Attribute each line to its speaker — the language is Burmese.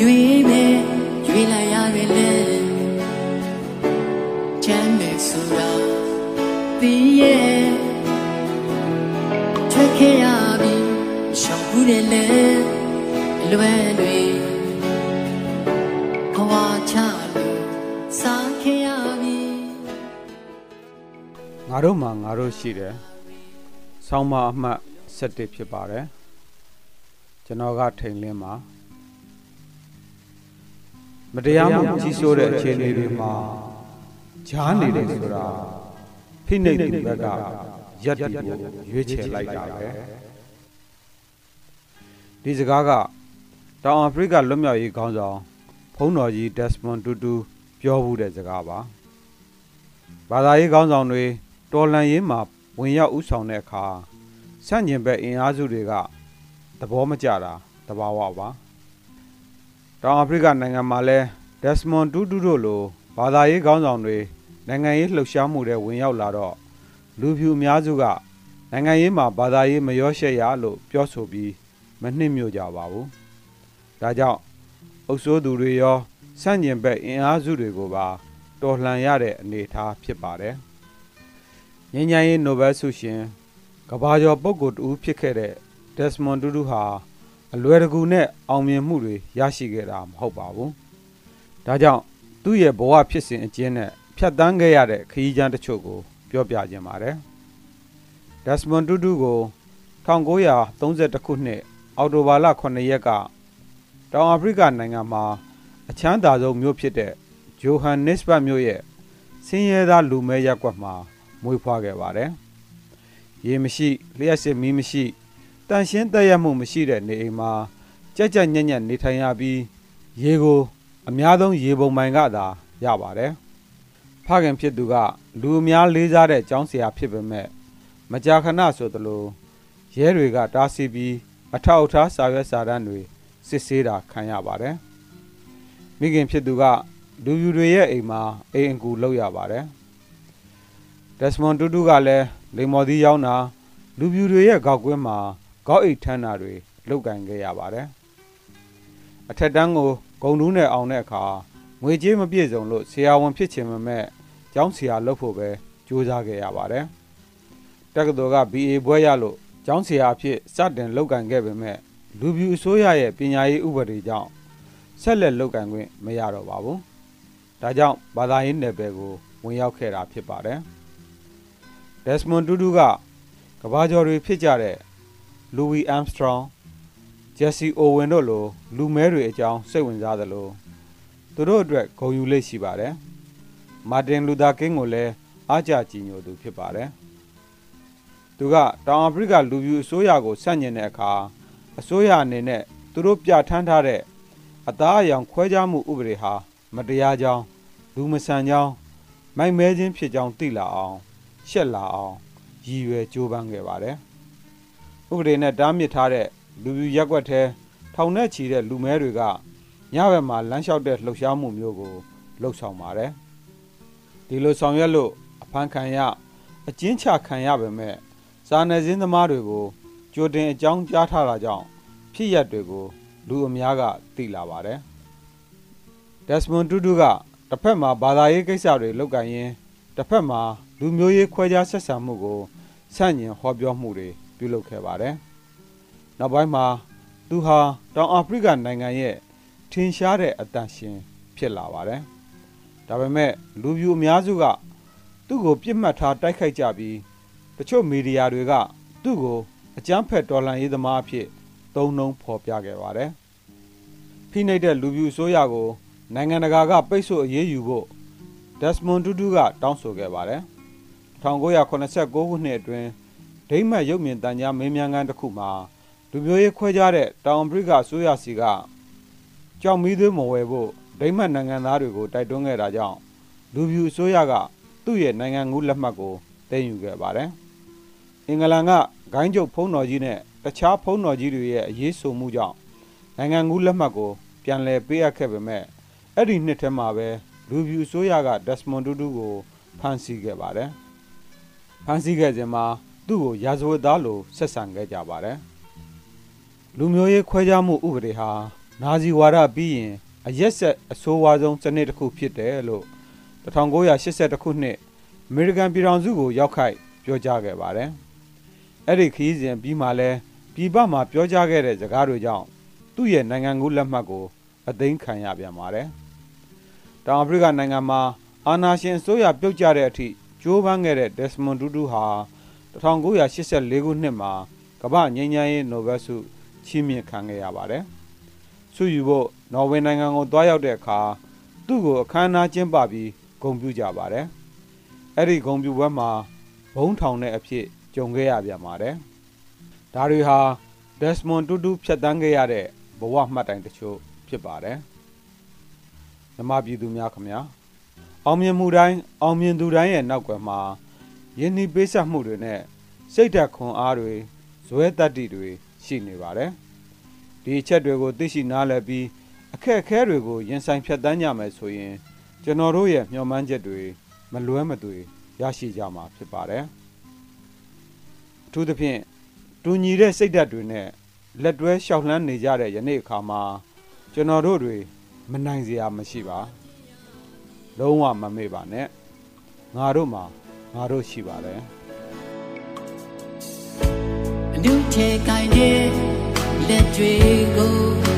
Speaker 1: ရွေးမယ်ရွေးလိုက်ရတယ်လေချမ်းမယ်ဆိုတာသိရဲ့ထွက်ခဲ့ရပြီရှောင်ဘူးတယ်လေအလွယ်တွေဘဝချလို့စားခဲ့ရပြီ
Speaker 2: ငါတို့မှာငါတို့ရှိတယ်ဆောင်းမအမှတ်7ဖြစ်ပါတယ်ကျွန်တော်ကထိန်လင်းမှာ မတရားမှုကြီးစိုးတဲ့အခြေအနေတွေမှာဂျားနေတယ်ဆိုတာဖိနှိပ်သူဘက်ကရက်တီကိုရွေးချယ်လိုက်တာပဲဒီစကားကတောင်အာဖရိကလွတ်မြောက်ရေးခေါင်းဆောင်ဖုံးတော်ကြီးဒက်စမွန်တူတူပြောဘူးတဲ့စကားပါဘာသာရေးခေါင်းဆောင်တွေတော်လန်ရေးမှာဝင်ရောက်ဥဆောင်တဲ့အခါဆန့်ကျင်ဘက်အင်အားစုတွေကသဘောမကျတာတဘာဝပါ တောင်အာဖရိကနိုင်ငံမှာလဲဒက်စမွန်တူတူတို့လိုဘာသာရေးခေါင်းဆောင်တွေနိုင်ငံရေးလှုပ်ရှားမှုတွေဝင်ရောက်လာတော့လူဖြူအများစုကနိုင်ငံရေးမှာဘာသာရေးမရောရှက်ရလို့ပြောဆိုပြီးမနှိမ့်မြို့ကြပါဘူးဒါကြောင့်အုပ်စိုးသူတွေရောဆန့်ကျင်ဘက်အင်အားစုတွေကိုပါတော်လှန်ရတဲ့အနေအထားဖြစ်ပါတယ်ငញ្ញိုင်းရေးနိုဘယ်ဆုရှင်ကဘာကျော်ပုဂ္ဂိုလ်တူဖြစ်ခဲ့တဲ့ဒက်စမွန်တူတူဟာ အလွယ်တကူနဲ့အောင်မြင်မှုတွေရရှိခဲ့တာမဟုတ်ပါဘူး။ဒါကြောင့်သူ့ရဲ့ဘဝဖြစ်စဉ်အကျဉ်းနဲ့ဖြတ်တန်းခဲ့ရတဲ့ခရီးကြမ်းတချို့ကို ပြောပြခြင်းပါတယ်။ဒက်စမွန်တူတူကို1932ခုနှစ်အောက်တိုဘာလ9ရက်ကတောင်အာဖရိကနိုင်ငံမှာအချမ်းသာဆုံးမြို့ဖြစ်တဲ့ဂျိုဟန်နစ်ဘတ်မြို့ရဲ့ဆင်းရဲသားလူမဲရပ်ကွက်မှာမွေးဖွားခဲ့ပါတယ်။ရေမရှိလျှက်စစ်မီးမရှိ တန်ရှင်းတက်ရမှုမရှိတဲ့နေအိမ်မှာကြက်ကြက်ညက်ညက်နေထိုင်ရပြီးရေကိုအများဆုံးရေပုံပိုင်ကသာရပါတယ်။ဖခင်ဖြစ်သူက လူအများလေးစားတဲ့ကျောင်းဆရာဖြစ်ပေမဲ့မကြာခဏဆိုသလိုရဲတွေကတားဆီးပြီးအထောက်အထားစာရွက်စာတမ်းတွေစစ်ဆေးတာခံရပါတယ်။မိခင်ဖြစ်သူကလူပြူတွေရဲ့အိမ်မှာအိမ်အကူလောက်ရပါတယ်။ဒက်စမွန်တူတူကလည်းလိမ္မော်သီးရောင်းတာလူပြူတွေရဲ့ကောက်ကွင်းမှာ ကောက်အိတ်ထမ်းတာတွေလုပ်ကင်ခဲ့ရပါတယ်အထက်တန်းကိုဂုံတူးနဲ့အောင်တဲ့အခါငွေကြေးမပြည့်စုံလို့ဆရာဝန်ဖြစ်ချင်မမဲ့ကျောင်းဆရာလုပ်ဖို့ပဲကြိုးစားခဲ့ရပါတယ်တက္ကသိုလ်က BA ဘွဲရလို့ကျောင်းဆရာအဖြစ်စတင်လုပ်ကင်ခဲ့ပေမဲ့လူပြူအစိုးရရဲ့ပညာရေးဥပဒေကြောင့်ဆက်လက်လုပ်ကင်ခွင့်မရတော့ပါဘူးဒါကြောင့်ဘာသာရေးနယ်ပယ်ကိုဝင်ရောက်ခဲ့တာဖြစ်ပါတယ်ဒက်စမွန်တူတူကကဘာကျော်တွေဖြစ်ကြတဲ့ လူဝီအမ်စထရောင်းဂျက်စီအိုဝင်တို့လိုလူမဲတွေအကြောင်းစိတ်ဝင်စားသလိုသူတို့အတွက်ဂုဏ်ယူလိမ့်ရှိပါတယ်မာတင်လူသာကင်းကိုလည်းအားကြကြည်ညိုသူဖြစ်ပါတယ်သူကတောင်အာဖရိကလူပြူအစိုးရကိုဆန့်ကျင်တဲ့အခါအစိုးရအနေနဲ့သူတို့ပြဋ္ဌာန်းထားတဲ့အသားအယောင်ခွဲခြားမှုဥပဒေဟာမတရားကြောင်းလူမဆန်ကြောင်းမိုက်မဲခြင်းဖြစ်ကြောင်းသိလာအောင်ရှက်လာအောင်ရည်ရွယ်ကြိုးပမ်းခဲ့ပါတယ်။ ဥပဒေနဲ့တားမြစ်ထားတဲ့လူပြူရက်ွက်ထဲထောင်နဲ့ချီတဲ့လူမဲတွေကညဘက်မှာလမ်းလျှောက်တဲ့လှုပ်ရှားမှုမျိုးကိုလှုပ်ဆောင်ပါတယ်။ဒီလိုဆောင်ရွက်လို့အဖမ်းခံရအကျဉ်းချခံရပေမဲ့စာနယ်ဇင်းသမားတွေကိုကြိုတင်အကြောင်းကြားထားတာကြောင့်ဖြစ်ရက်တွေကိုလူအများကသိလာပါတယ်။ဒက်စမွန်တူတူကတစ်ဖက်မှာဘာသာရေးကိစ္စတွေလုပ်ကင်ရင်းတစ်ဖက်မှာလူမျိုးရေးခွဲခြားဆက်ဆံမှုကိုဆန့်ကျင်ဟောပြောမှုတွေ ပြုလုပ်ခဲ့ပါတယ်။နောက်ပိုင်းမှာသူဟာတောင်အာဖရိကနိုင်ငံရဲ့ထင်ရှားတဲ့အတန်ရှင်ဖြစ်လာပါတယ်။ဒါပေမဲ့လူပြူအများစုကသူ့ကိုပြစ်မှတ်ထားတိုက်ခိုက်ကြပြီးတချို့မီဒီယာတွေကသူ့ကိုအကြမ်းဖက်တော်လှန်ရေးသမားအဖြစ်သုံးနှုံဖော်ပြခဲ့ပါတယ်။ဖိနှိပ်တဲ့လူပြူအစိုးရကိုနိုင်ငံတကာကပိတ်ဆို့အရေးယူဖို့ဒက်စမွန်တူတူကတောင်းဆိုခဲ့ပါတယ်။1989ခုနှစ်အတွင်း ဒိမ့်မတ်ရုပ်မြင်တန်ကြားမင်းမြန်ကန်တစ်ခုမှာလူမျိုးရေးခွဲခြားတဲ့တောင်အာဖရိကအစိုးရစီကကြောက်မီးသွေးမဝယ်ဖို့ဒိမ့်မတ်နိုင်ငံသားတွေကိုတိုက်တွန်းခဲ့တာကြောင့်လူပြူအစိုးရကသူ့ရဲ့နိုင်ငံငူးလက်မှတ်ကိုသိမ်းယူခဲ့ပါတယ်။အင်္ဂလန်ကဂိုင်းကျုပ်ဖုံးတော်ကြီးနဲ့တခြားဖုံးတော်ကြီးတွေရဲ့အရေးဆိုမှုကြောင့်နိုင်ငံငူးလက်မှတ်ကိုပြန်လည်ပေးအပ်ခဲ့ပေမဲ့အဲ့ဒီနှစ်ထဲမှာပဲလူပြူအစိုးရကဒက်စမွန်တူတူကိုဖမ်းဆီးခဲ့ပါတယ်။ဖမ်းဆီးခဲ့စဉ်မှာ သူ့ကိုရာဇဝတ်သားလိုဆက်ဆံခဲ့ကြပါတယ်။လူမျိုးရေးခွဲခြားမှုဥပဒေဟာနာဇီဝါဒပြီးရင်အရက်ဆက်အဆိုးဝါးဆုံးစနစ်တစ်ခုဖြစ်တယ်လို့1982ခုနှစ်အမေရိကန်ပြည်ထောင်စုကိုရောက်ခိုက်ပြောကြားခဲ့ပါတယ်။အဲ့ဒီခရီးစဉ်ပြီးမှလဲပြည်ပမှာပြောကြားခဲ့တဲ့စကားတွေကြောင့်သူ့ရဲ့နိုင်ငံကူးလက်မှတ်ကိုအသိမ်းခံရပြန်ပါတယ်။တောင်အာဖရိကနိုင်ငံမှာအာနာရှင်အစိုးရပြုတ်ကျတဲ့အထိကြိုးပမ်းခဲ့တဲ့ Desmond Tutu ဟာ 1984ခုနှစ်မှာကမ္ဘာငြိမ်းချမ်းရေးနိုဘယ်ဆုချီးမြှင့်ခံခဲ့ရပါတယ်။ဆုယူဖို့နော်ဝေနိုင်ငံကိုတွားရောက်တဲ့အခါသူ့ကိုအခမ်းအနားကျင်းပပြီးဂုဏ်ပြုကြပါတယ်။အဲ့ဒီဂုဏ်ပြုပွဲမှာဘုံထောင်တဲ့အဖြစ်ကြုံခဲ့ရပြန်ပါတယ်။ဒါတွေဟာ Desmond Tutu ဖြတ်တန်းခဲ့ရတဲ့ဘဝမှတ်တိုင်တချို့ဖြစ်ပါတယ်။မြမပြည်သူများခင်ဗျာအောင်မြင်မှုတိုင်းအောင်မြင်သူတိုင်းရဲ့နောက်ွယ်မှာ ယဉ်နီးပေးဆက်မှုတွေနဲ့စိတ်ဓာတ်ခွန်အားတွေဇွဲတတ္တိတွေရှိနေပါတယ်။ဒီအချက်တွေကိုသိရှိနားလည်ပြီးအခက်အခဲတွေကိုရင်ဆိုင်ဖြတ်တန်းကြမယ်ဆိုရင် ကျွန်တော်တို့ရဲ့မျှော်မှန်းချက်တွေမလွဲမသွေရရှိကြမှာဖြစ်ပါတယ်။အထူးသဖြင့်တူညီတဲ့စိတ်ဓာတ်တွေနဲ့လက်တွဲလျှောက်လှမ်းနေကြတဲ့ယနေ့အခါမှာကျွန်တော်တို့တွေမနိုင်စရာမရှိပါလုံးဝမမေ့ပါနဲ့ငါတို့မှာ ငါတို့ရှိပါတယ်
Speaker 1: အနုထဲကိုင်းတဲ့လက်တွေကိုအရင်မြ